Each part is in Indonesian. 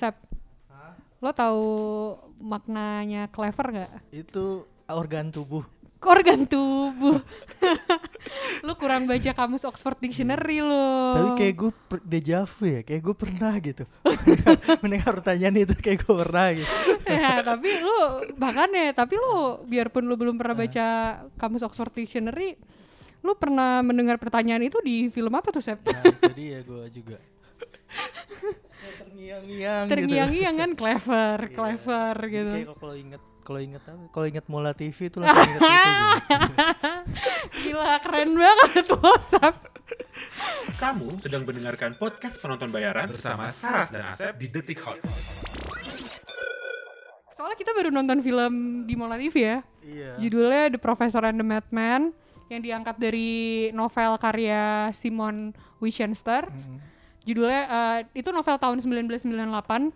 Sep, lo tahu maknanya clever nggak? Itu organ tubuh. Organ tubuh. lo kurang baca kamus Oxford Dictionary lo. Tapi kayak gue deja vu ya, kayak gue pernah gitu. Mendengar pertanyaan itu kayak gue pernah gitu. ya, tapi lu bahkan ya, tapi lu biarpun lu belum pernah baca kamus Oxford Dictionary, lu pernah mendengar pertanyaan itu di film apa tuh, Sep? Nah, itu dia gue juga. Ya, Terngiang-ngiang gitu. Terngiang-ngiang kan clever, Iya. clever Jadi gitu. Kayak kalau inget kalau inget apa? Kalau inget Mola TV itu langsung inget itu gue. Gila, keren banget Sep. Kamu sedang mendengarkan podcast penonton bayaran bersama Saras dan Asep di Detik Hot. Soalnya kita baru nonton film di Mola TV ya. Iya. Judulnya The Professor and the Madman yang diangkat dari novel karya Simon Wiesenter. Judulnya eh, itu novel tahun 1998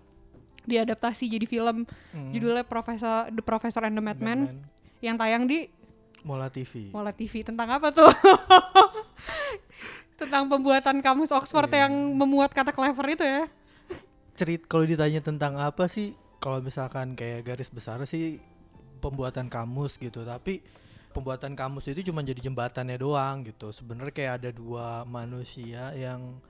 diadaptasi jadi film judulnya Profesor The Professor and the Madman Batman. yang tayang di Mola TV. Mola TV tentang apa tuh? tentang pembuatan kamus Oxford Iya. yang memuat kata clever itu ya. Cerit kalau ditanya tentang apa sih? Kalau misalkan kayak garis besar sih pembuatan kamus gitu, tapi pembuatan kamus itu cuma jadi jembatannya doang gitu. Sebenarnya kayak ada dua manusia yang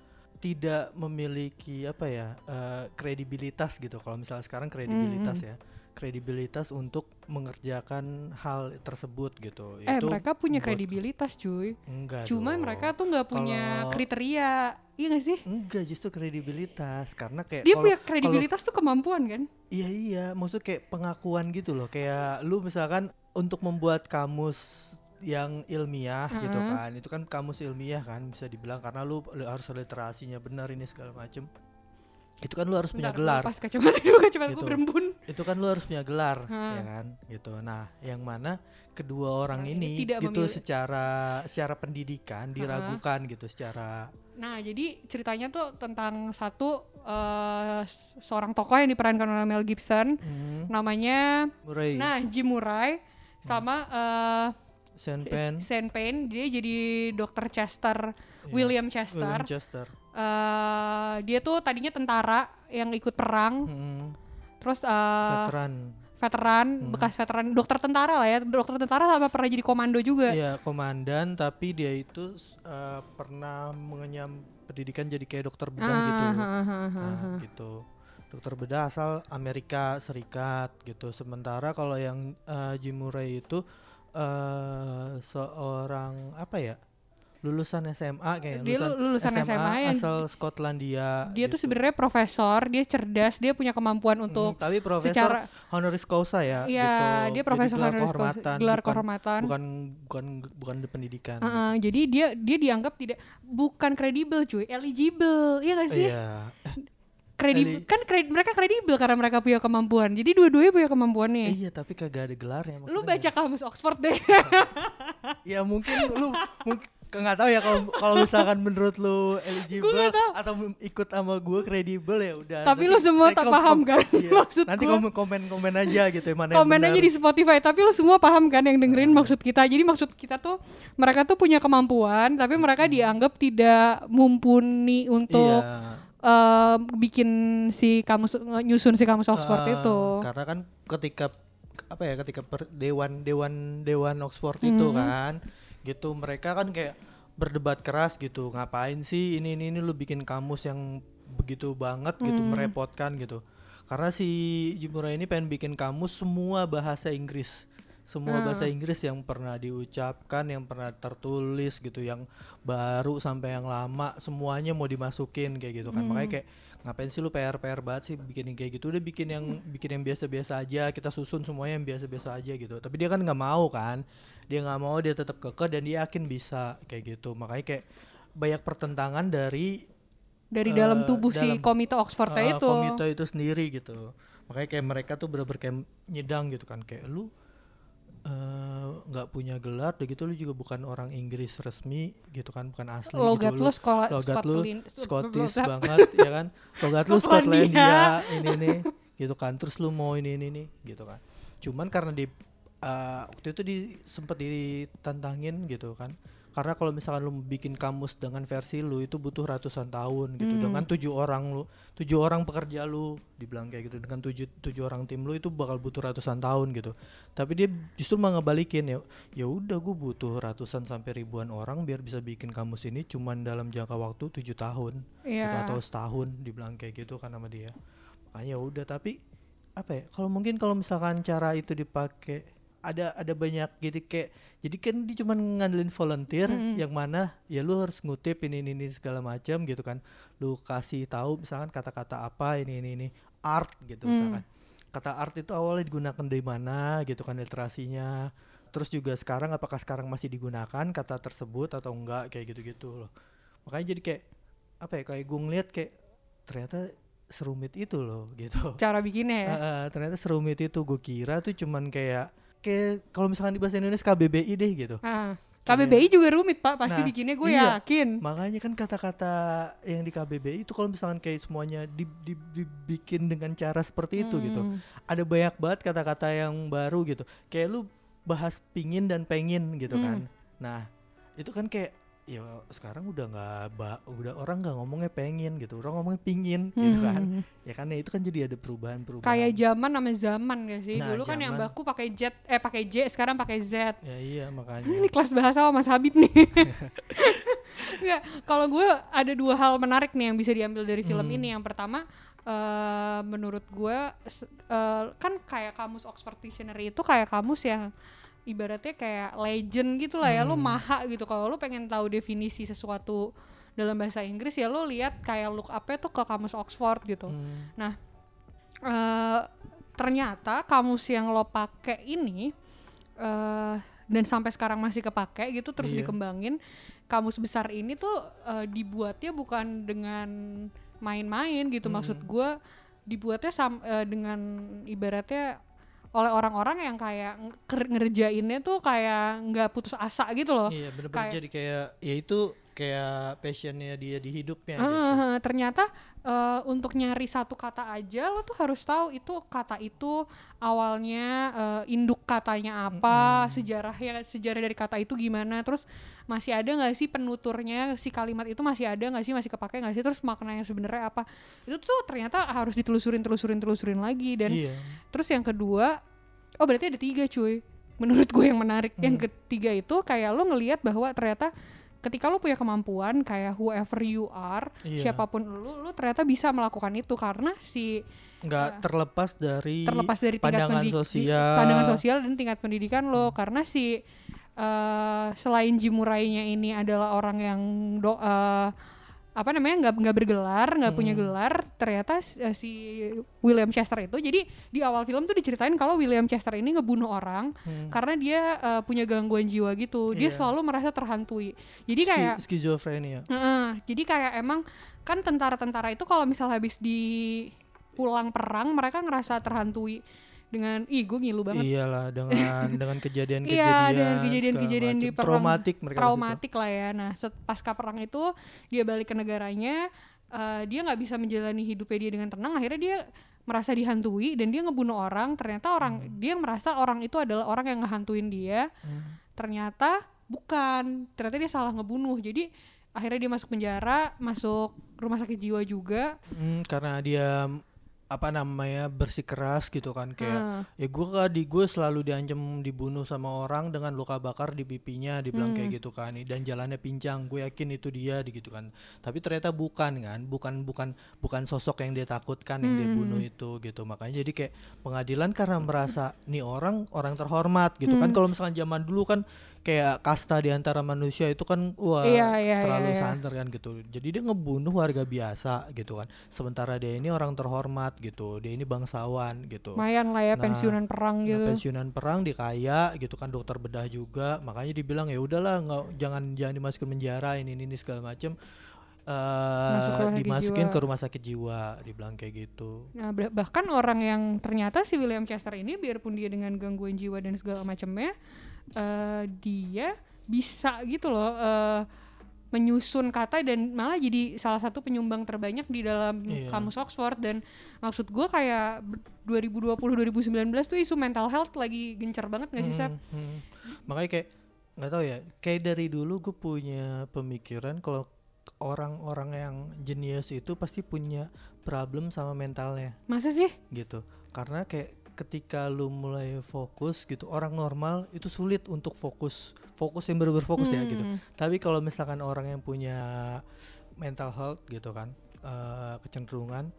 tidak memiliki apa ya eh, kredibilitas gitu. Kalau misalnya sekarang kredibilitas ya, kredibilitas untuk mengerjakan hal tersebut gitu. eh mereka punya buat- kredibilitas cuy. Enggak. Cuma dong. mereka tuh nggak punya Kalau- kriteria. Iya gak sih? enggak justru kredibilitas karena kayak Dia kalau- punya kredibilitas tuh kemampuan kan? Iya iya, maksud kayak pengakuan gitu loh. Kayak lu misalkan untuk membuat kamus yang ilmiah gitu Mm-mm. kan. Itu kan kamus ilmiah kan bisa dibilang karena lu lu harus literasinya benar ini segala macem. Itu kan lu harus punya Bentar, gelar. gua Pas kacamata dulu kacamata Gitu. berembun. Itu kan lu harus punya gelar Ha. ya kan gitu. Nah, yang mana kedua orang Orang ini ini, gitu memilih- secara secara pendidikan diragukan gitu secara Nah, jadi ceritanya tuh tentang satu eh, seorang tokoh yang diperankan oleh Mel Gibson, hmm, namanya Murray, nah Jim Murray sama eh, Sean Penn, Sean Payne, dia jadi dokter Chester, Iya. William Chester. William Chester. Eh, dia tuh tadinya tentara yang ikut perang, Hmm, terus eh, veteran. veteran, Hmm. bekas veteran, dokter tentara lah ya, dokter tentara sama pernah jadi komando juga. Iya komandan tapi dia itu uh, pernah mengenyam pendidikan jadi kayak dokter bedah gitu. Ah, ah, ah, ah, Nah, ah. gitu. Dokter bedah asal Amerika Serikat gitu. Sementara kalau yang uh, Jim Murray itu uh, seorang apa ya? Lulusan SMA kayak Dia lu- lulusan SMA yang- asal Skotlandia. Dia tuh gitu. sebenarnya profesor, dia cerdas, dia punya kemampuan Hmm, untuk tapi profesor secara honoris causa ya Iya, gitu. dia Jadi profesor gelar honoris kehormatan, gelar bukan, kehormatan. bukan bukan bukan di pendidikan. Uh, uh, jadi dia dia dianggap tidak bukan kredibel cuy, eligible, iya gak sih? Iya. Kredibel kan kred- mereka kredibel karena mereka punya kemampuan. Jadi dua-duanya punya kemampuannya. Iya tapi kagak ada gelarnya Lu baca kamus Oxford deh. Ya mungkin lu mungkin nggak tahu ya kalau kalau misalkan menurut lu eligible atau ikut sama gue kredibel ya udah. Tapi lu semua tak paham kan iya. maksud Nanti komen komen komen aja gitu ya, mana yang Komen aja benar. di Spotify, tapi lu semua paham kan yang dengerin maksud kita. Jadi maksud kita tuh mereka tuh punya kemampuan, tapi mereka dianggap tidak mumpuni untuk Iya. Eh, bikin si kamus nyusun si kamus Oxford Ah, itu. Karena kan ketika apa ya ketika per- dewan dewan dewan Oxford itu Hmm. kan gitu mereka kan kayak berdebat keras gitu ngapain sih ini ini ini lu bikin kamus yang begitu banget gitu Hmm. merepotkan gitu karena si Jim Murray ini pengen bikin kamus semua bahasa Inggris semua Hmm. bahasa Inggris yang pernah diucapkan yang pernah tertulis gitu yang baru sampai yang lama semuanya mau dimasukin kayak gitu kan. Hmm. makanya kayak ngapain sih lu PR PR banget sih bikin yang kayak gitu? Udah bikin yang bikin yang biasa-biasa aja kita susun semuanya yang biasa-biasa aja gitu. Tapi dia kan nggak mau kan. Dia nggak mau dia tetap kekeh dan dia yakin bisa kayak gitu. Makanya kayak banyak pertentangan dari Dari eh, dalam tubuh si dalam, komite Oxford eh, itu. komite itu sendiri gitu. Makanya kayak mereka tuh bener-bener kayak nyedang gitu kan. Kayak lu eh, nggak punya gelar udah gitu lu juga bukan orang Inggris resmi gitu kan bukan asli Logat gitu. lu sekolah logat lu Scottish banget ya kan? Logat lu Skotlandia. Ini nih gitu kan. Terus lu mau ini ini nih gitu kan. Cuman karena di uh, waktu itu di sempat ditantangin gitu kan karena kalau misalkan lu bikin kamus dengan versi lu itu butuh ratusan tahun gitu. Dengan tujuh orang lu tujuh orang pekerja lu dibilang kayak gitu. Dengan tujuh tujuh orang tim lu itu bakal butuh ratusan tahun gitu. Tapi dia justru mau ngebalikin ya ya udah gue butuh ratusan sampai ribuan orang biar bisa bikin kamus ini cuman dalam jangka waktu tujuh tahun gitu, Iya. atau setahun dibilang kayak gitu kan sama dia. Makanya ya udah tapi apa ya kalau mungkin kalau misalkan cara itu dipakai ada ada banyak gitu kayak jadi kan dia cuma ngandelin volunteer yang mana ya lu harus ngutip ini ini, ini segala macam gitu kan. Lu kasih tahu misalkan kata-kata apa ini ini ini art gitu misalkan. Kata art itu awalnya digunakan dari mana gitu kan literasinya. Terus juga sekarang apakah sekarang masih digunakan kata tersebut atau enggak kayak gitu-gitu loh. Makanya jadi kayak apa ya kayak gue ngeliat kayak ternyata serumit itu loh gitu. Cara bikinnya ya. Ah, ternyata serumit itu gue kira tuh cuman kayak kayak kalau misalkan di bahasa Indonesia KBBI deh gitu Ah. KBBI juga rumit pak, pasti Nah, bikinnya gue iya. yakin. makanya kan kata-kata yang di KBBI itu kalau misalkan kayak semuanya di- di- dibikin dengan cara seperti itu gitu Hmm. ada banyak banget kata-kata yang baru gitu kayak lu bahas pingin dan pengen gitu Hmm. kan nah itu kan kayak ya sekarang udah nggak udah orang nggak ngomongnya pengen gitu orang ngomongnya pingin gitu kan Hmm. ya kan ya itu kan jadi ada perubahan-perubahan Kayak zaman nama zaman gak sih? Nah, Dulu kan yang zaman. baku pakai jet, eh pakai J, sekarang pakai Z. ya iya makanya Ini kelas bahasa sama Mas Habib nih. Enggak, kalau gue ada dua hal menarik nih yang bisa diambil dari film Hmm. ini. Yang pertama, eh menurut gue eh, kan kayak kamus Oxford Dictionary itu kayak kamus yang ibaratnya kayak legend gitu lah ya, lo Hmm. maha gitu. Kalau lo pengen tahu definisi sesuatu dalam bahasa Inggris ya lo lihat kayak look up-nya tuh ke kamus Oxford gitu. Hmm. eh ternyata kamus yang lo pakai ini eh dan sampai sekarang masih kepake gitu terus Iya. dikembangin kamus besar ini tuh eh, dibuatnya bukan dengan main-main gitu maksud Hmm. gue dibuatnya sam eh, dengan ibaratnya oleh orang-orang yang kayak ngerjainnya tuh kayak nggak putus asa gitu loh. Iya bener-bener kayak- jadi kayak ya itu kayak passionnya dia di hidupnya gitu. Ah, ternyata eh, untuk nyari satu kata aja lo tuh harus tahu itu kata itu awalnya eh, induk katanya apa, sejarahnya sejarah dari kata itu gimana, terus masih ada nggak sih penuturnya si kalimat itu masih ada nggak sih masih kepake nggak sih, terus maknanya sebenarnya apa? Itu tuh ternyata harus ditelusurin telusurin telusurin lagi dan Iya. Terus yang kedua, oh berarti ada tiga cuy. Menurut gue yang menarik. Hmm. Yang ketiga itu kayak lo ngelihat bahwa ternyata ketika lo punya kemampuan kayak whoever you are, Iya. siapa pun lo, lo ternyata bisa melakukan itu karena si nggak terlepas dari terlepas dari tingkat pandangan pendidik- sosial. pandangan sosial dan tingkat pendidikan lo karena si eh, selain Jim Murray-nya ini adalah orang yang do, eh, apa namanya nggak nggak bergelar nggak punya Hmm. gelar ternyata eh, si William Chester itu jadi di awal film tuh diceritain kalau William Chester ini ngebunuh orang Hmm. karena dia eh, punya gangguan jiwa gitu dia Iya. selalu merasa terhantui jadi Ski- kayak skizofrenia. Heeh, jadi kayak emang kan tentara-tentara itu kalau misal habis di pulang perang mereka ngerasa terhantui dengan ih gue ngilu banget Iyalah dengan dengan kejadian-kejadian Iya, dengan kejadian-kejadian di perang traumatik mereka traumatik lah ya. Nah, pasca perang itu dia balik ke negaranya, eh, dia nggak bisa menjalani hidupnya dia dengan tenang. Akhirnya dia merasa dihantui dan dia ngebunuh orang. Ternyata orang dia merasa orang itu adalah orang yang ngehantuin dia. Hmm. Ternyata bukan. Ternyata dia salah ngebunuh. Jadi akhirnya dia masuk penjara, masuk rumah sakit jiwa juga. Hmm, karena dia apa namanya bersikeras gitu kan kayak Ah. ya gue di gue selalu diancam dibunuh sama orang dengan luka bakar di pipinya dibilang kayak Hmm. gitu kan dan jalannya pincang gue yakin itu dia di gitu kan tapi ternyata bukan kan bukan bukan bukan sosok yang dia takutkan yang dia Hmm. bunuh itu gitu makanya jadi kayak pengadilan karena merasa nih orang orang terhormat gitu kan Hmm. kalau misalkan zaman dulu kan kayak kasta di antara manusia itu kan wah Iya, iya, terlalu iya, iya. santer kan gitu. Jadi dia ngebunuh warga biasa gitu kan. Sementara dia ini orang terhormat gitu. Dia ini bangsawan gitu. Lumayan lah ya Nah, pensiunan perang Nah, gitu. pensiunan perang dia kaya gitu kan dokter bedah juga. Makanya dibilang ya udahlah nggak jangan jangan dimasukin penjara ini ini, ini segala macem. Eh sakit dimasukin jiwa. ke rumah sakit jiwa dibilang kayak gitu. Nah, bah- bahkan orang yang ternyata si William Chester ini biarpun dia dengan gangguan jiwa dan segala macamnya, eh, dia bisa gitu loh eh, menyusun kata dan malah jadi salah satu penyumbang terbanyak di dalam Iya. kamus Oxford dan maksud gue kayak ber- 2020 2019 tuh isu mental health lagi gencar banget gak sih Sep? Hmm, hmm. makanya kayak nggak tahu ya kayak dari dulu gue punya pemikiran kalau orang-orang yang jenius itu pasti punya problem sama mentalnya Masa sih? gitu karena kayak ketika lu mulai fokus gitu orang normal itu sulit untuk fokus fokus yang bener fokus ya gitu Hmm. tapi kalau misalkan orang yang punya mental health gitu kan eh, kecenderungan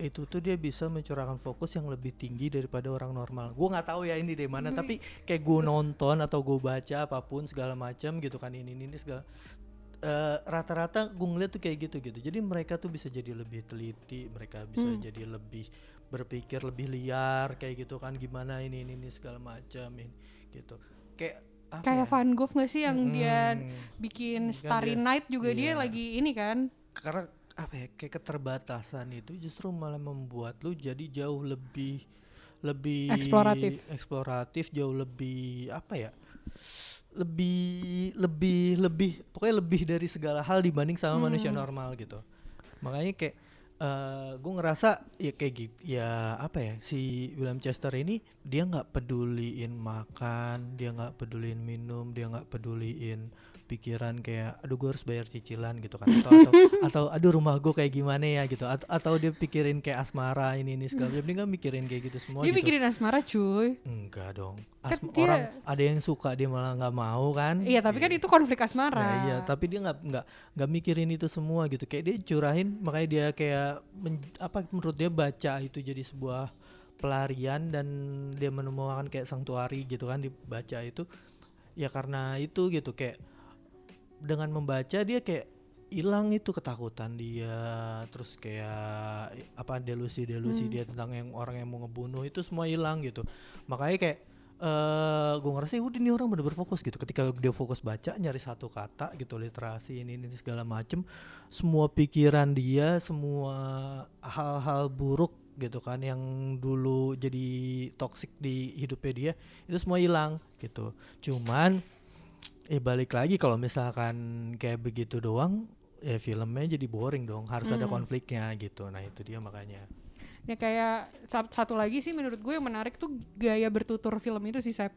itu tuh dia bisa mencurahkan fokus yang lebih tinggi daripada orang normal. Gue nggak tahu ya ini dari mana, tapi kayak gue nonton atau gue baca apa pun segala macam gitu kan ini ini, ini segala eh, rata-rata gue ngeliat tuh kayak gitu gitu. Jadi mereka tuh bisa jadi lebih teliti, mereka bisa Hmm. jadi lebih berpikir lebih liar kayak gitu kan gimana ini ini, ini segala macam ini gitu. Kayak apa Kayak ya? Van Gogh gak sih yang dia Mm. bikin Kan Starry dia- Night juga dia iya. lagi ini kan? karena apa ya kayak keterbatasan itu justru malah membuat lu jadi jauh lebih lebih Eksploratif. eksploratif jauh lebih apa ya lebih lebih lebih pokoknya lebih dari segala hal dibanding sama manusia Hmm. normal gitu makanya kayak gue ngerasa ya kayak gitu ya apa ya si William Chester ini dia nggak peduliin makan dia nggak peduliin minum dia nggak peduliin pikiran kayak aduh gue harus bayar cicilan gitu kan. Atau atau, atau aduh rumah gue kayak gimana ya gitu. Atau, atau dia pikirin kayak asmara ini ini segala macam. Dia nggak mikirin kayak gitu semua dia gitu. mikirin asmara cuy. enggak dong. Kan Asma- dia- orang ada yang suka dia malah nggak mau kan? Iya tapi kan itu konflik asmara. Nah, iya, tapi dia nggak nggak nggak mikirin itu semua gitu. Kayak dia curahin, makanya dia kayak men- apa menurut dia baca itu jadi sebuah pelarian dan dia menemukan kayak sanctuary gitu kan dibaca itu. Ya karena itu gitu kayak dengan membaca dia kayak hilang itu ketakutan dia. Terus kayak apa delusi-delusi Hmm. dia tentang yang orang yang mau ngebunuh itu semua hilang gitu. Makanya kayak eh gue ngerasa ya udah ini orang bener berfokus gitu. Ketika dia fokus baca nyari satu kata gitu literasi ini ini segala macem semua pikiran dia semua hal-hal buruk gitu kan yang dulu jadi toksik di hidupnya dia itu semua hilang gitu. Cuman eh balik lagi kalau misalkan kayak begitu doang ya filmnya jadi boring dong harus ada Hmm. konfliknya gitu nah itu dia makanya Ya kayak sa- satu lagi sih menurut gue yang menarik tuh gaya bertutur film itu sih Sep.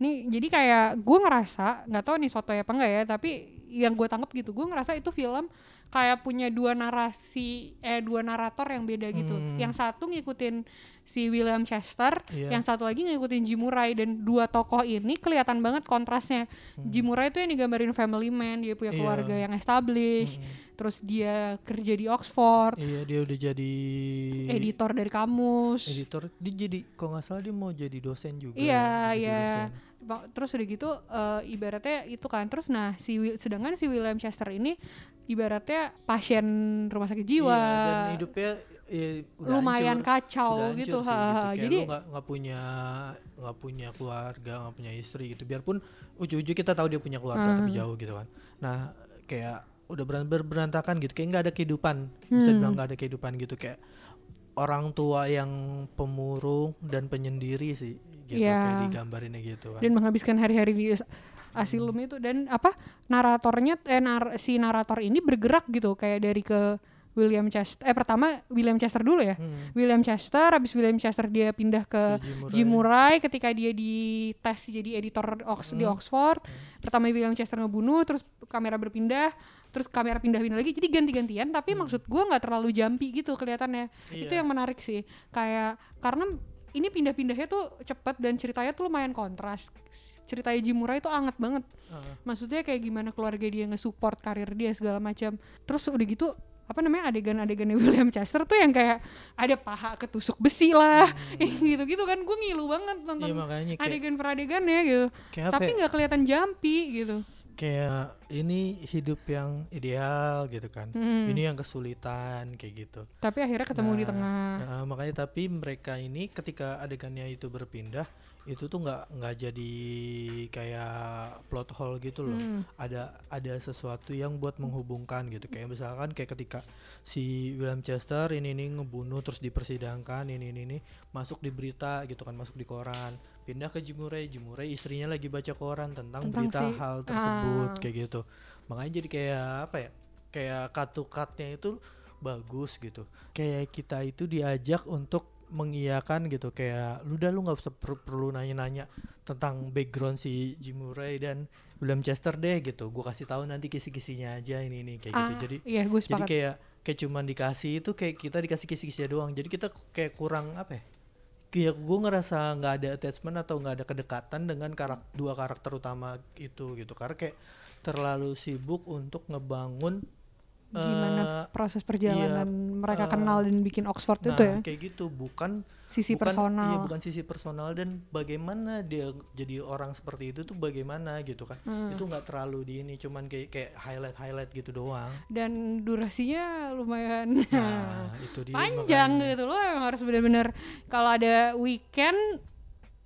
Nih jadi kayak gue ngerasa nggak tahu nih soto apa enggak ya tapi yang gue tangkap gitu gue ngerasa itu film kayak punya dua narasi eh dua narator yang beda gitu. Hmm. Yang satu ngikutin si William Chester, Iya. yang satu lagi ngikutin Jim Murray dan dua tokoh ini kelihatan banget kontrasnya. Jim Murray itu yang digambarin family man, dia punya Hmm. Iya. keluarga yang established, Mm-mm. terus dia kerja di Oxford, iya dia udah jadi editor dari kamus. editor dia jadi kalau nggak salah dia mau jadi dosen juga Iya, iya. Terus udah gitu eh, ibaratnya itu kan terus nah si sedangkan si William Chester ini ibaratnya pasien rumah sakit jiwa. Iya, dan hidupnya ya, udah lumayan hancur. kacau Udah hancur gitu. sih, ha. Kayak Jadi nggak nggak punya nggak punya keluarga nggak punya istri gitu biarpun ujung-ujung kita tahu dia punya keluarga tapi Hmm. jauh gitu kan nah kayak udah beran- ber- berantakan gitu kayak nggak ada kehidupan bisa Hmm. bilang nggak ada kehidupan gitu kayak orang tua yang pemurung dan penyendiri sih gitu Iya. kayak digambarinnya gitu kan dan menghabiskan hari-hari di asilum itu dan apa naratornya eh nar- si narator ini bergerak gitu kayak dari ke William Chester eh pertama William Chester dulu ya. Hmm, William Chester habis William Chester dia pindah ke Jim Murray. Ketika dia di tes jadi editor Ox di Hmm. Oxford. Pertama William Chester ngebunuh, terus kamera berpindah, terus kamera pindah-pindah lagi. Jadi ganti-gantian, tapi maksud gua nggak terlalu jumpy gitu kelihatannya. Itu Iya. yang menarik sih. Kayak karena ini pindah-pindahnya tuh cepet dan ceritanya tuh lumayan kontras. Ceritanya Jim Murray itu anget banget. Heeh. Maksudnya kayak gimana keluarga dia nge-support karir dia segala macam. Terus udah gitu apa namanya adegan-adegannya William Chester tuh yang kayak ada paha ketusuk besi lah gitu-gitu kan gue ngilu banget nonton Hmm. Iya makanya kayak, adegan per adegannya gitu kayak tapi ya, nggak kelihatan jumpy gitu kayak ini hidup yang ideal gitu kan. Hmm. ini yang kesulitan kayak gitu. Tapi akhirnya ketemu di Nah, tengah. Nah, makanya tapi mereka ini ketika adegannya itu berpindah itu tuh nggak nggak jadi kayak plot hole gitu loh. Hmm. Ada ada sesuatu yang buat menghubungkan gitu. Kayak misalkan kayak ketika si William Chester ini ini ngebunuh terus dipersidangkan ini ini ini masuk di berita gitu kan masuk di koran. Pindah ke Jim Murray, Jim Murray istrinya lagi baca koran tentang, Tentang berita si- hal tersebut ah. kayak gitu. Makanya jadi kayak apa ya? Kayak cut-nya itu bagus gitu. Kayak kita itu diajak untuk mengiyakan gitu kayak lu udah lu nggak usah per- perlu nanya-nanya tentang background si Jim Murray dan William Chester deh gitu. Gue kasih tahu nanti kisi-kisinya aja ini ini kayak gitu. Ah, jadi iya gue jadi kayak kayak cuman dikasih itu kayak kita dikasih kisi-kisinya doang. Jadi kita kayak kurang apa ya kayak gue ngerasa nggak ada attachment atau nggak ada kedekatan dengan karak dua karakter utama itu gitu. Karena kayak terlalu sibuk untuk ngebangun gimana proses perjalanan mereka eh, kenal dan bikin Oxford nah itu ya? kayak gitu. Bukan sisi bukan, personal. iya bukan sisi personal. Dan bagaimana dia jadi orang seperti itu tuh bagaimana gitu kan. Hmm. itu nggak terlalu di ini cuman kayak kayak highlight highlight gitu doang. Dan durasinya lumayan nah itu dia panjang makanya. gitu lo emang harus benar-benar kalau ada weekend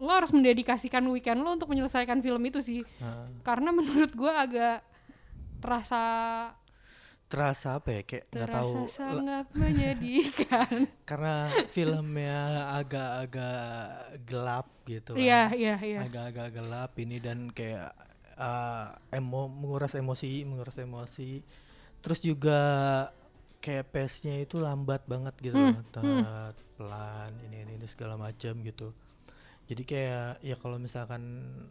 lo harus mendedikasikan weekend lo untuk menyelesaikan film itu sih. Nah, karena menurut gue agak terasa terasa apa ya kayak nggak tahu sangat menyedihkan karena filmnya agak-agak gelap gitu kan. iya iya iya agak-agak gelap ini dan kayak uh, emo menguras emosi menguras emosi terus juga kayak pace-nya itu lambat banget gitu Hmm, loh. tet, pelan ini, ini ini segala macam gitu jadi kayak ya kalau misalkan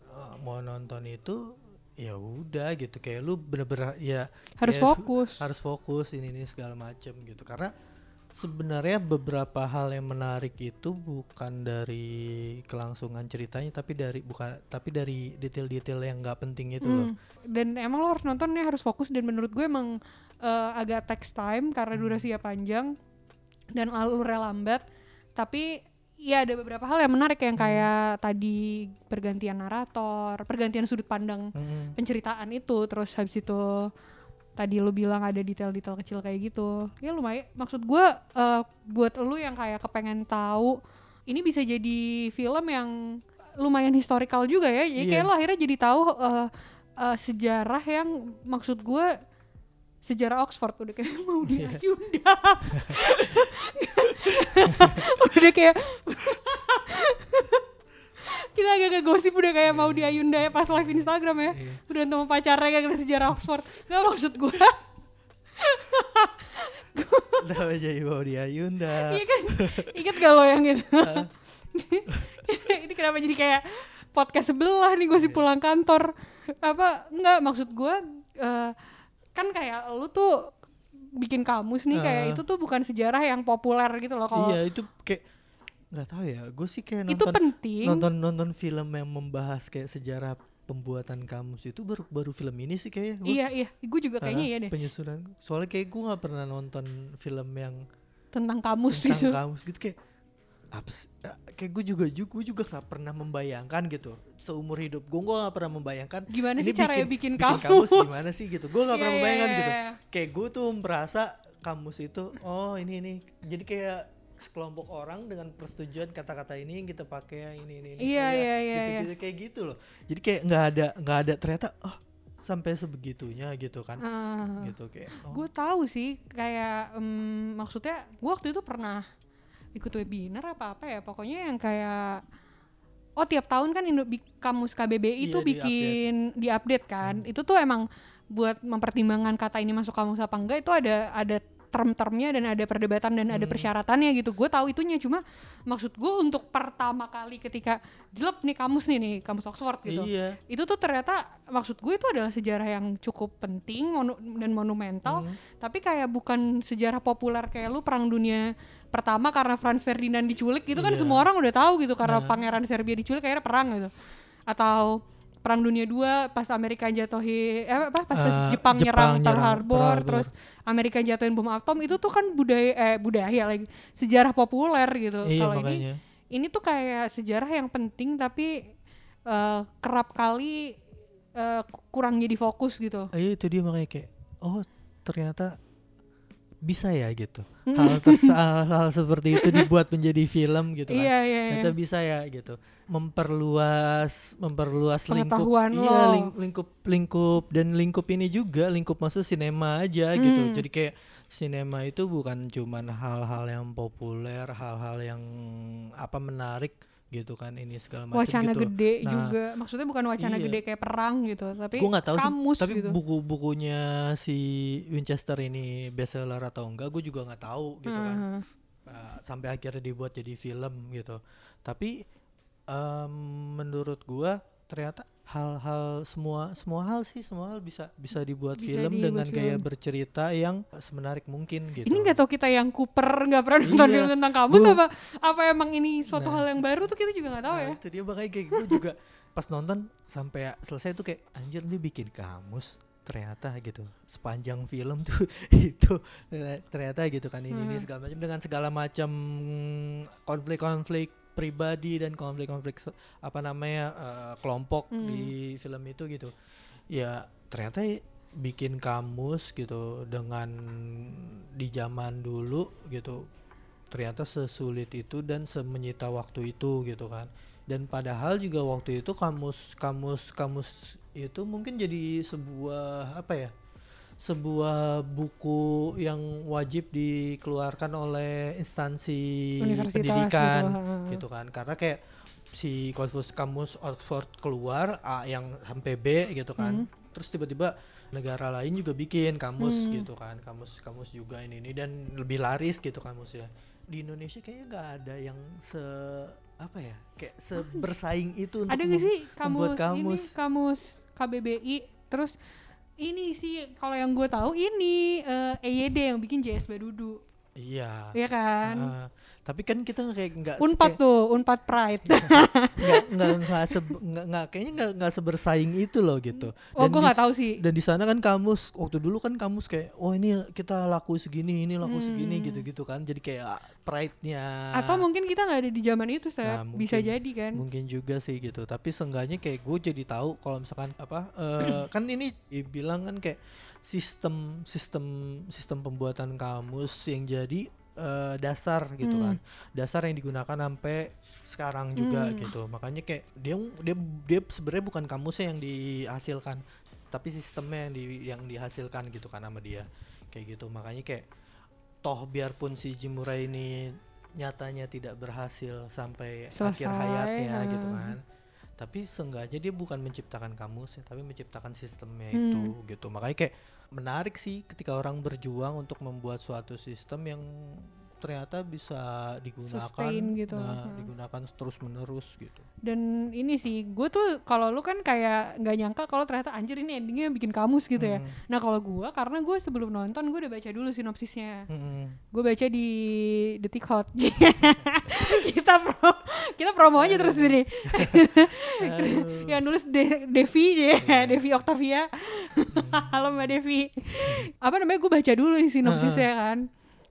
uh, mau nonton itu ya udah gitu kayak lu bener-bener ya harus kayak fokus. harus fokus ini ini segala macam gitu. Karena sebenarnya beberapa hal yang menarik itu bukan dari kelangsungan ceritanya tapi dari bukan tapi dari detail-detail yang nggak penting itu loh. Hmm. dan emang lo harus nontonnya harus fokus. Dan menurut gue emang eh, agak text time karena durasinya panjang dan alurnya lambat. Tapi ya ada beberapa hal yang menarik Hmm. yang kayak tadi pergantian narator pergantian sudut pandang Mm-mm. penceritaan itu terus habis itu tadi lu bilang ada detail-detail kecil kayak gitu ya lumayan maksud gue eh, buat lu yang kayak kepengen tahu ini bisa jadi film yang lumayan historical juga ya jadi kayak Iya. lo akhirnya jadi tahu eh, eh, sejarah yang maksud gue sejarah Oxford udah kayak mau di Iya. Ayunda udah kayak kita agak-agak gosip udah kayak mau di Ayunda ya pas live Instagram ya. Iya. udah untuk pacarnya kan sejarah Oxford. Nggak maksud gue Udah jadi bawa di Ayunda iya kan? Inget gak lo yang itu? Ini kenapa jadi kayak podcast sebelah nih Iya. gue sih pulang kantor? Apa? Nggak maksud gue eh, kan kayak lu tuh bikin kamus nih kayak Eh. itu tuh bukan sejarah yang populer gitu loh kalau iya itu kayak nggak tahu ya gue sih kayak itu nonton penting. nonton nonton film yang membahas kayak sejarah pembuatan kamus itu baru baru film ini sih kayaknya Gua- iya iya gue juga kayaknya Ah, iya deh. penyusunan. Soalnya kayak gue nggak pernah nonton film yang tentang kamus tentang gitu. kamus gitu kayak apa sih? Ya, kayak gue juga juga gue juga nggak pernah membayangkan gitu seumur hidup gue gue nggak pernah membayangkan gimana ini sih caranya bikin, bikin kamus, gimana sih gitu gue nggak pernah Iya, iya, membayangkan iya, gitu iya. kayak gue tuh merasa kamus itu oh ini ini jadi kayak sekelompok orang dengan persetujuan kata-kata ini yang kita pakai ini ini ini Iya, ya, iya, iya, gitu, iya. gitu kayak gitu loh jadi kayak nggak ada nggak ada ternyata oh sampai sebegitunya gitu kan Ah. gitu kayak oh, gue tahu sih kayak em, maksudnya gue waktu itu pernah ikut webinar apa apa ya pokoknya yang kayak oh tiap tahun kan Indo kamus KBBI itu Iya, di-update. bikin diupdate kan itu tuh emang buat mempertimbangkan kata ini masuk kamus apa enggak itu ada ada term-termnya dan ada perdebatan dan ada Hmm. persyaratannya gitu gue tahu itunya cuma maksud gue untuk pertama kali ketika jelek nih kamus nih nih kamus Oxford gitu iya itu tuh ternyata maksud gue itu adalah sejarah yang cukup penting monu- dan monumental Hmm. tapi kayak bukan sejarah populer kayak lu perang dunia pertama karena Franz Ferdinand diculik itu kan Iya. semua orang udah tahu gitu karena Nah. pangeran Serbia diculik akhirnya perang gitu atau perang dunia dua pas Amerika jatuhi eh apa pas, pas Ah, Jepang, nyerang Jepang Pearl nyerang Harbor, Pearl Harbor. terus Amerika jatuhin bom atom itu tuh kan budaya eh budaya lagi sejarah populer gitu iya kalau ini ini tuh kayak sejarah yang penting tapi eh, kerap kali eh, ku- kurang jadi fokus gitu. Iya itu dia makanya kayak oh ternyata bisa ya gitu Hmm. hal, hal, hal seperti itu dibuat menjadi film gitu kan Iya iya iya. ternyata bisa ya gitu memperluas memperluas lingkup iya lo. ling- lingkup lingkup dan lingkup ini juga lingkup masuk sinema aja gitu Hmm. jadi kayak sinema itu bukan cuman hal-hal yang populer hal-hal yang apa menarik gitu kan ini segala macam wacana gitu gede Nah, juga. Maksudnya bukan wacana iya. gede kayak perang gitu, tapi gue nggak tahu sih kamus tapi gitu. buku-bukunya si Winchester ini bestseller atau enggak gue juga nggak tahu gitu kan Hmm. uh, sampai akhirnya dibuat jadi film gitu tapi em, menurut gua ternyata hal-hal semua semua hal sih semua hal bisa bisa dibuat Bisa film dibuat dengan gaya film. bercerita yang semenarik mungkin gitu Ini nggak tahu kita yang Cooper nggak pernah nonton Iya. film tentang kamus Gua- apa apa emang ini suatu Nah. hal yang baru tuh kita juga nggak tahu Nah, ya. itu dia makanya kayak gue juga pas nonton sampai selesai tuh kayak anjir dia bikin kamus ternyata gitu sepanjang film tuh itu ternyata gitu kan ini ini Hmm. segala macam dengan segala macam konflik-konflik pribadi dan konflik-konflik apa namanya eh, kelompok Hmm. di film itu gitu ya ternyata bikin kamus gitu dengan di zaman dulu gitu ternyata sesulit itu dan semenyita waktu itu gitu kan dan padahal juga waktu itu kamus kamus kamus itu mungkin jadi sebuah apa ya sebuah buku yang wajib dikeluarkan oleh instansi Universitas pendidikan gitu, gitu kan. Karena kayak si kamus kamus Oxford keluar A yang sampai B gitu kan. Terus tiba-tiba negara lain juga bikin kamus Hmm. gitu kan. Kamus kamus juga ini ini dan lebih laris gitu kamus ya. Di Indonesia kayaknya nggak ada yang se apa ya kayak sebersaing itu untuk Ada mem- sih kamus, membuat kamus? ini kamus KBBI terus ini sih kalau yang gue tahu ini eh, EYD yang bikin JSB Dudu iya. Ya kan? Ah, tapi kan kita nggak kayak nggak Unpad kayak- tuh Unpad Pride. Nggak nggak nggak nggak kayaknya nggak nggak sebersaing itu loh gitu. Oh Dan gue di nggak tahu sih. dan di sana kan kamus waktu dulu kan kamus kayak oh ini kita laku segini ini laku segini Hmm. gitu-gitu kan. Jadi kayak pride-nya. Atau mungkin kita nggak ada di zaman itu Seth. Nah, bisa jadi kan? mungkin juga sih gitu. Tapi seenggaknya kayak gue jadi tahu kalau misalkan apa eh, kan ini dibilang kan kayak sistem sistem sistem pembuatan kamus yang jadi eh, dasar gitu Hmm. kan dasar yang digunakan sampai sekarang juga Hmm. gitu makanya kayak dia dia dia sebenarnya bukan kamusnya yang dihasilkan tapi sistemnya yang di yang dihasilkan gitu kan sama dia kayak gitu makanya kayak toh biarpun si Jimura ini nyatanya tidak berhasil sampai akhir Selesai, hayatnya ha. gitu kan tapi seenggaknya dia bukan menciptakan kamus tapi menciptakan sistemnya Hmm. itu gitu makanya kayak menarik sih ketika orang berjuang untuk membuat suatu sistem yang ternyata bisa digunakan Sustain gitu. nah, Hmm. digunakan terus menerus gitu. Dan ini sih gue tuh kalau lu kan kayak nggak nyangka kalau ternyata anjir ini endingnya bikin kamus gitu ya. Hmm. nah kalau gue karena gue sebelum nonton gue udah baca dulu sinopsisnya. Mm-mm. gue baca di detik hot. Kita pro kita promo aja terus ini yang nulis De- Devi ya Devi Octavia. Halo mbak Devi. Apa namanya gue baca dulu nih sinopsisnya kan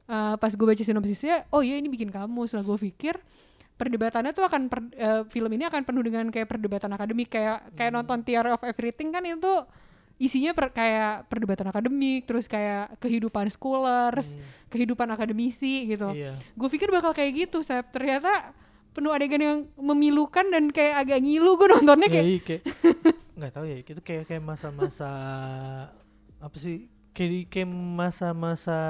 Eh, pas gue baca sinopsisnya oh iya ini bikin kamu. Setelah gue pikir perdebatannya tuh akan per- eh, film ini akan penuh dengan kayak perdebatan akademik. Kayak kayak nonton Theory of Everything kan itu isinya per- kayak perdebatan akademik terus kayak kehidupan scholars kehidupan akademisi gitu. Iya. Gue pikir bakal kayak gitu Sep. ternyata penuh adegan yang memilukan dan kayak agak ngilu gue nontonnya Ya, kayak iya, kayak nggak tahu ya itu kayak kayak masa-masa apa sih kayak kayak masa-masa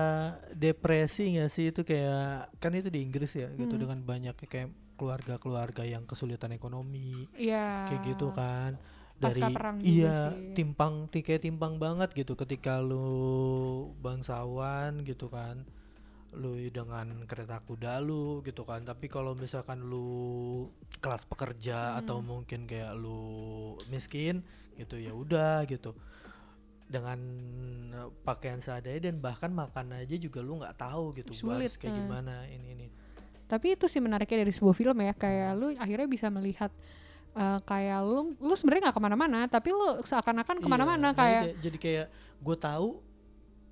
depresi nggak sih itu kayak kan itu di Inggris ya gitu Hmm. dengan banyak kayak keluarga-keluarga yang kesulitan ekonomi ya kayak gitu kan dari perang iya sih. timpang ti- kayak timpang banget gitu ketika lu bangsawan gitu kan lu dengan kereta kuda lu gitu kan tapi kalau misalkan lu kelas pekerja Hmm. atau mungkin kayak lu miskin gitu ya udah gitu dengan eh, pakaian seadanya dan bahkan makan aja juga lu nggak tahu gitu Sulit, kayak hmm. gimana ini ini tapi itu sih menariknya dari sebuah film ya kayak lu akhirnya bisa melihat eh, kayak lu lu sebenarnya nggak ke mana-mana tapi lu seakan-akan Iya, ke mana-mana nah kayak iya, jadi kayak gue tahu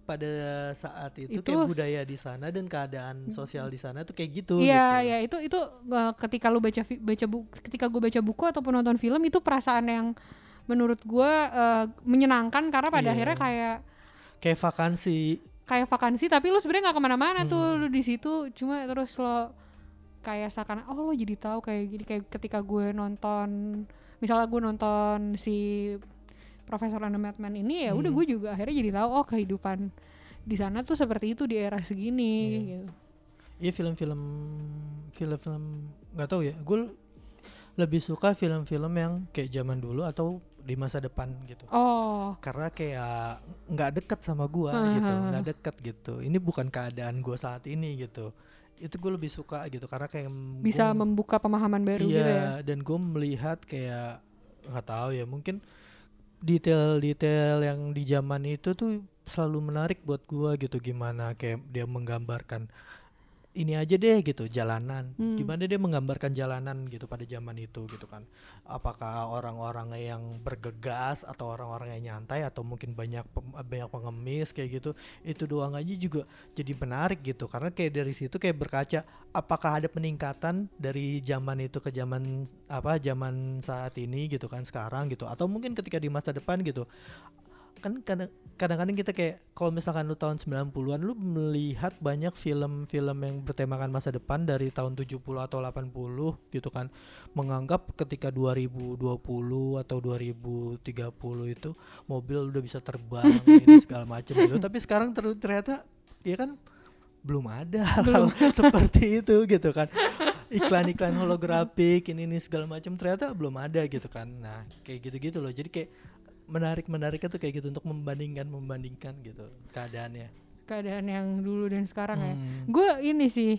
pada saat itu, Itu kayak budaya di sana dan keadaan sosial di sana tuh kayak gitu Iya, gitu. ya itu itu eh, ketika lu baca baca buku, ketika gue baca buku ataupun nonton film itu perasaan yang menurut gue eh, menyenangkan karena pada Iya. akhirnya kayak kayak vakansi kayak vakansi tapi lu sebenarnya nggak ke mana-mana tuh Hmm. lu di situ cuma terus lo kayak seakan oh lo jadi tahu kayak gini kayak ketika gue nonton misalnya gue nonton si Profesor and the Madman ini ya udah Hmm. gue juga akhirnya jadi tahu oh kehidupan di sana tuh seperti itu di era segini Iya. gitu. iya film-film film-film nggak tahu ya gue lebih suka film-film yang kayak zaman dulu atau di masa depan gitu. Oh, karena kayak nggak deket sama gua Ah, gitu ah, ah. nggak deket gitu. Ini bukan keadaan gua saat ini gitu. Itu gue lebih suka gitu karena kayak bisa gua- membuka pemahaman baru iya, gitu ya? dan gue melihat kayak nggak tahu ya mungkin detail-detail yang di zaman itu tuh selalu menarik buat gua gitu. Gimana kayak dia menggambarkan ini aja deh gitu jalanan. Hmm. gimana dia menggambarkan jalanan gitu pada zaman itu gitu kan? Apakah orang-orang yang bergegas atau orang-orang yang nyantai atau mungkin banyak banyak pengemis kayak gitu itu doang aja juga jadi menarik gitu. Karena kayak dari situ kayak berkaca apakah ada peningkatan dari zaman itu ke zaman apa zaman saat ini gitu kan sekarang gitu? Atau mungkin ketika di masa depan gitu kan kadang- kadang-kadang kita kayak kalau misalkan lu tahun 90-an lu melihat banyak film-film yang bertemakan masa depan dari tahun 70 atau 80 gitu kan. Menganggap ketika 2020 atau 2030 itu mobil udah bisa terbang ini segala macam gitu. Tapi sekarang ter- ternyata ya kan belum ada hal seperti itu gitu kan. Iklan-iklan holografik ini ini segala macam ternyata belum ada gitu kan. Nah kayak gitu-gitu loh. Jadi kayak menarik menariknya tuh kayak gitu untuk membandingkan membandingkan gitu keadaannya. Keadaan yang dulu dan sekarang ya. Hmm. gue ini sih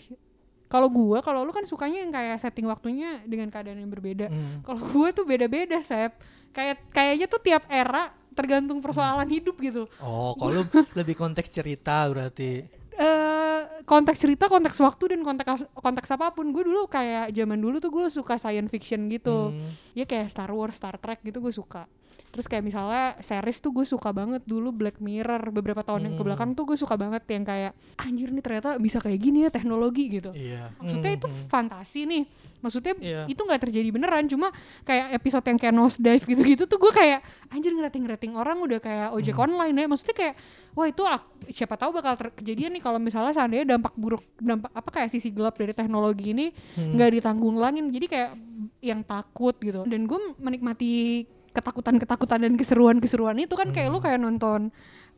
kalau gue kalau lu kan sukanya yang kayak setting waktunya dengan keadaan yang berbeda. Hmm. kalau gue tuh beda-beda sep. Kayak kayaknya tuh tiap era tergantung persoalan hidup gitu. Oh kalau lebih konteks cerita berarti. Eh konteks cerita konteks waktu dan konteks konteks apa pun. Gue dulu kayak zaman dulu tuh gue suka science fiction gitu. Hmm. ya kayak Star Wars Star Trek gitu gue suka terus kayak misalnya series tuh gue suka banget dulu Black Mirror beberapa tahun yang Hmm. ke belakang tuh gue suka banget yang kayak anjir nih ternyata bisa kayak gini ya teknologi gitu iya maksudnya itu Hmm. fantasi nih maksudnya Iya. itu nggak terjadi beneran cuma kayak episode yang kayak nose dive gitu-gitu tuh gue kayak anjir ngerating-ngerating orang udah kayak ojek Hmm. online ya maksudnya kayak wah itu siapa tahu bakal ter- kejadian nih kalau misalnya seandainya dampak buruk dampak apa kayak sisi gelap dari teknologi ini Hmm. nggak ditanggungulangin jadi kayak yang takut gitu dan gue menikmati ketakutan-ketakutan dan keseruan-keseruan itu kan kayak lu kayak nonton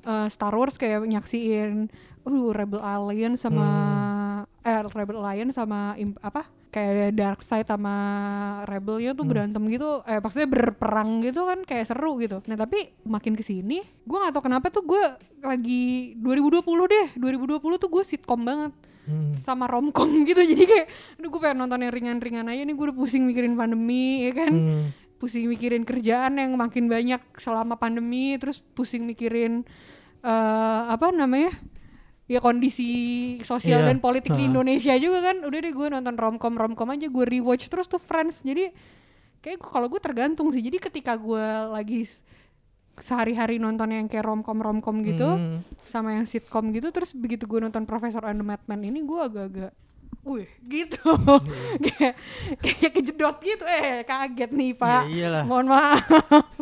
uh, Star Wars kayak nyaksiin uh Rebel Alliance sama eh Rebel Alliance sama imp- apa kayak Dark Side sama Rebelnya tuh berantem gitu eh maksudnya berperang gitu kan kayak seru gitu. Nah tapi makin ke sini gue gak tau kenapa tuh gue lagi 2020 deh 2020 tuh gue sitcom banget Hmm. sama romcom gitu. Jadi kayak aduh gue pengen nonton yang ringan-ringan aja nih gue udah pusing mikirin pandemi ya kan. Hmm. Pusing mikirin kerjaan yang makin banyak selama pandemi terus pusing mikirin eh apa namanya ya kondisi sosial Iya, dan politik di ha. Indonesia juga kan udah deh gue nonton romcom romcom aja gue rewatch terus tuh Friends jadi kayak gua- kalau gue tergantung sih jadi ketika gue lagi sehari-hari nonton yang kayak romcom romcom gitu Hmm. sama yang sitcom gitu terus begitu gue nonton Profesor and the Madman ini gue agak-agak Wih gitu. Kayak kayak kejedot gitu. Eh kaget nih pak. Iya iyalah. mohon maaf.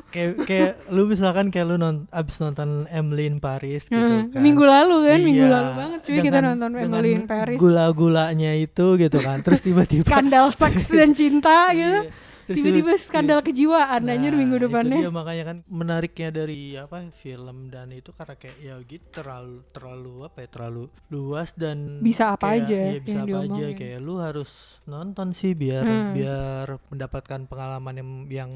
Kayak kayak lu misalkan kayak lu non, abis nonton Emily in Paris gitu Hmm, kan. minggu lalu kan minggu Iya, lalu banget cuy kita dengan- nonton dengan Emily in Paris. gula-gulanya itu gitu kan. Terus tiba-tiba skandal seks dan cinta gitu. Iya, tiba-tiba tiba- skandal kejiwaan anjir Nah, minggu itu depannya dia makanya kan menariknya dari apa film dan itu karena kayak ya gitu terlalu terlalu apa ya terlalu luas dan Bisa apa kayak- aja iya, bisa apa aja kayak lu harus nonton sih biar Hmm. biar mendapatkan pengalaman yang yang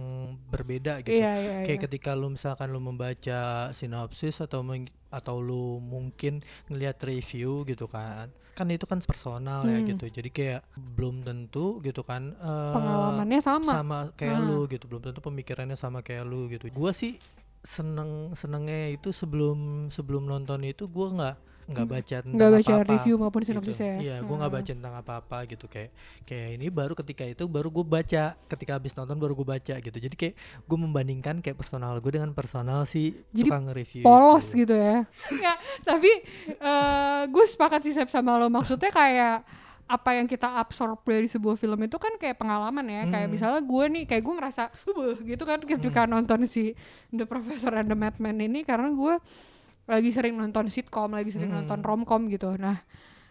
berbeda gitu iya iya kayak iya. ketika lu misalkan lu membaca sinopsis atau atau lu mungkin ngelihat review gitu kan. Kan itu kan personal ya Hmm. gitu. Jadi kayak belum tentu gitu kan eh, pengalamannya sama, sama kayak Ah. lu gitu. Belum tentu pemikirannya sama kayak lu gitu. Gua sih seneng senengnya itu sebelum sebelum nonton itu gua nggak nggak baca tentang nggak baca apa-apa review maupun gitu. sinopsisnya Iya, gue nggak Hmm. baca tentang apa-apa gitu kayak kayak ini baru ketika itu baru gue baca ketika habis nonton baru gue baca gitu. Jadi kayak gue membandingkan kayak personal gue dengan personal si Jadi tukang review. polos itu. gitu ya. Nggak, tapi eh gue sepakat sih sama lo maksudnya kayak apa yang kita absorb dari sebuah film itu kan kayak pengalaman ya kayak Hmm. misalnya gue nih kayak gue ngerasa gitu kan ketika nonton si The Professor and the Madman ini karena gue lagi sering nonton sitcom lagi sering Hmm. nonton romcom gitu nah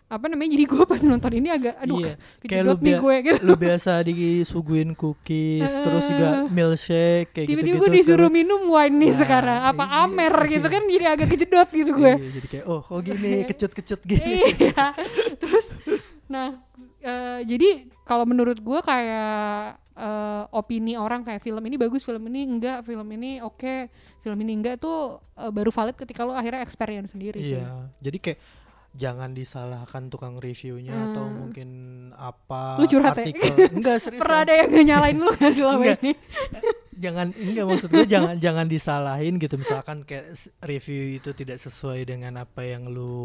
apa namanya jadi gue pas nonton ini agak aduh Iya, kayak lu, nih gue gitu lu biasa disuguhin cookies, terus juga milkshake kayak tiba-tiba gitu-gitu. gue disuruh sekarang- minum wine nih Nah, sekarang apa iya, amer gitu iya. kan jadi agak kejedot gitu gue Iya, jadi kayak oh kok gini kecut-kecut gini. iya terus nah eh, jadi kalau menurut gue kayak eh, opini orang kayak film ini bagus film ini enggak film ini oke film ini enggak tuh eh, baru valid ketika lo akhirnya experience sendiri sih Iya, jadi kayak jangan disalahkan tukang reviewnya atau Hmm. mungkin apa Lu curhat ya? artikel enggak serius Pernah ada yang nyalain lu gak selama ini? Jangan enggak maksud gue jangan jangan disalahin gitu. Misalkan kayak review itu tidak sesuai dengan apa yang lu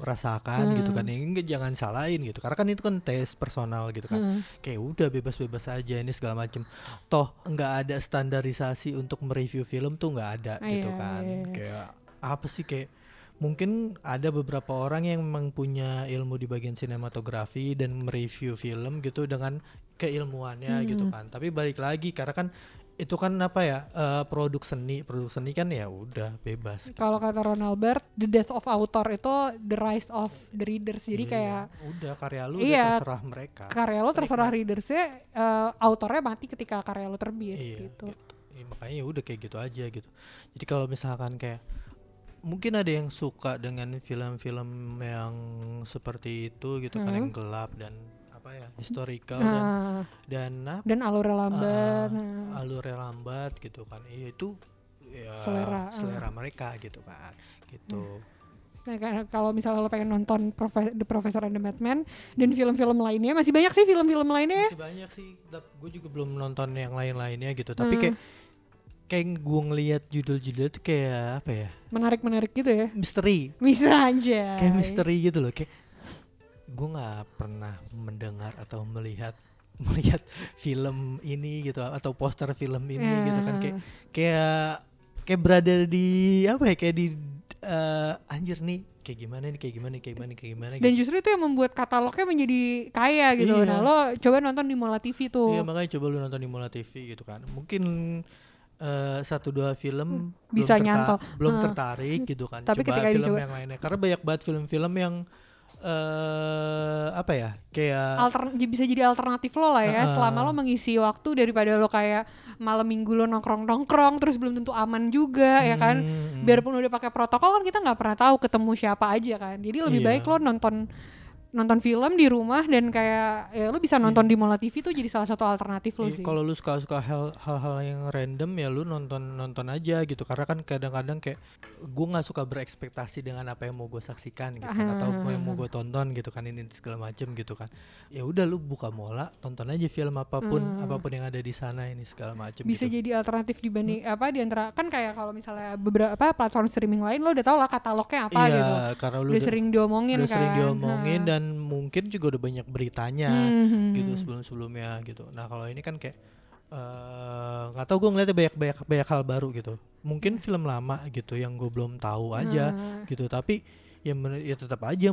rasakan gitu kan. Ya enggak jangan salahin gitu. Karena kan itu kan tes personal gitu kan. Hmm. kayak udah bebas-bebas aja ini segala macem. Toh nggak ada standarisasi untuk mereview film tuh nggak ada Ah, gitu iya, kan. iya, iya. kayak apa sih kayak mungkin ada beberapa orang yang memang punya ilmu di bagian sinematografi dan mereview film gitu dengan keilmuannya gitu Hmm. kan tapi balik lagi karena kan itu kan apa ya eh, produk seni produk seni kan ya udah bebas Kalau kata Ronald Bert, the death of author itu the rise of the readers. Jadi Iya, kayak udah karya lu Iya. udah terserah mereka karya lo terserah readersnya, eh, autornya mati ketika karya lo terbit iya gitu. gitu. Ya, makanya ya udah kayak gitu aja gitu jadi kalau misalkan kayak mungkin ada yang suka dengan film-film yang seperti itu gitu kan yang gelap dan apa ya historical dan Nah, dan apa dan alurnya lambat. ah, nah. alurnya lambat gitu kan iya itu ya Selera, ah. selera mereka gitu kan gitu Nah, karena kalau misalnya lo pengen nonton Profe- The Professor and the Madman dan film-film lainnya, masih banyak sih film-film lainnya. ya. masih banyak sih gue juga belum nonton yang lain-lainnya gitu tapi Hmm. kayak kayak gue ngelihat judul-judul itu kayak apa ya Menarik-menarik gitu ya. misteri Bisa aja. kayak misteri gitu loh kayak gue nggak pernah mendengar atau melihat melihat film ini gitu atau poster film ini gitu kan kayak kayak kayak berada di apa ya kayak di eh, anjir nih kayak gimana nih kayak gimana nih kayak gimana nih, kayak gimana Dan gitu. justru itu yang membuat katalognya menjadi kaya gitu. Iya. Nah, lo coba nonton di Mola TV tuh. Iya makanya coba lu nonton di Mola TV gitu kan mungkin eh, satu dua film belum Bisa terta- nyantol. belum Heeh. tertarik gitu kan Tapi coba film dicoba- yang lainnya karena banyak banget film-film yang eh apa ya kayak Altern- j- bisa jadi alternatif lo lah ya Heeh. selama lo mengisi waktu daripada lo kayak malam minggu lo nongkrong nongkrong terus belum tentu aman juga ya kan Hmm, biarpun udah pakai protokol kan kita nggak pernah tahu ketemu siapa aja kan jadi lebih Iya. baik lo nonton nonton film di rumah dan kayak ya lo bisa nonton di Mola TV tuh jadi salah satu alternatif lo Iya, sih. kalau lu suka-suka hal- hal-hal yang random ya lu nonton nonton aja gitu. Karena kan kadang-kadang kayak gue nggak suka berekspektasi dengan apa yang mau gue saksikan gitu kan, atau apa yang mau gue tonton gitu kan ini segala macem gitu kan. Ya udah lu buka mola tonton aja film apa pun apa pun yang ada di sana ini segala macem bisa gitu. jadi alternatif dibanding apa di antara kan kayak kalau misalnya beberapa platform streaming lain lo udah tau lah katalognya apa iya gitu. karena lu udah sering diomongin udah kan. sering diomongin Ha. dan mungkin juga udah banyak beritanya Mhm. gitu sebelum-sebelumnya gitu. Nah kalau ini kan kayak eh, nggak tahu gue ngeliatnya banyak banyak banyak hal baru gitu. Mungkin film lama gitu yang gue belum tahu aja Hmm. gitu. Tapi ya, ya tetap aja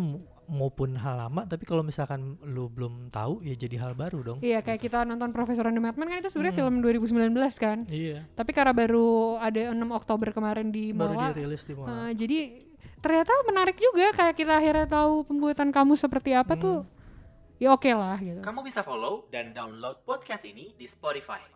maupun hal lama. Tapi kalau misalkan lu belum tahu ya jadi hal baru dong. Iya kayak kita nonton Profesor and the Madman kan itu sebenarnya film 2019 kan. Iya. Tapi karena baru ada 6 Oktober kemarin di Baru Mola. dirilis di Mola. eh, jadi ternyata menarik juga kayak kita akhirnya tahu pembuatan kamu seperti apa tuh. Ya oke lah gitu. Kamu bisa follow dan download podcast ini di Spotify.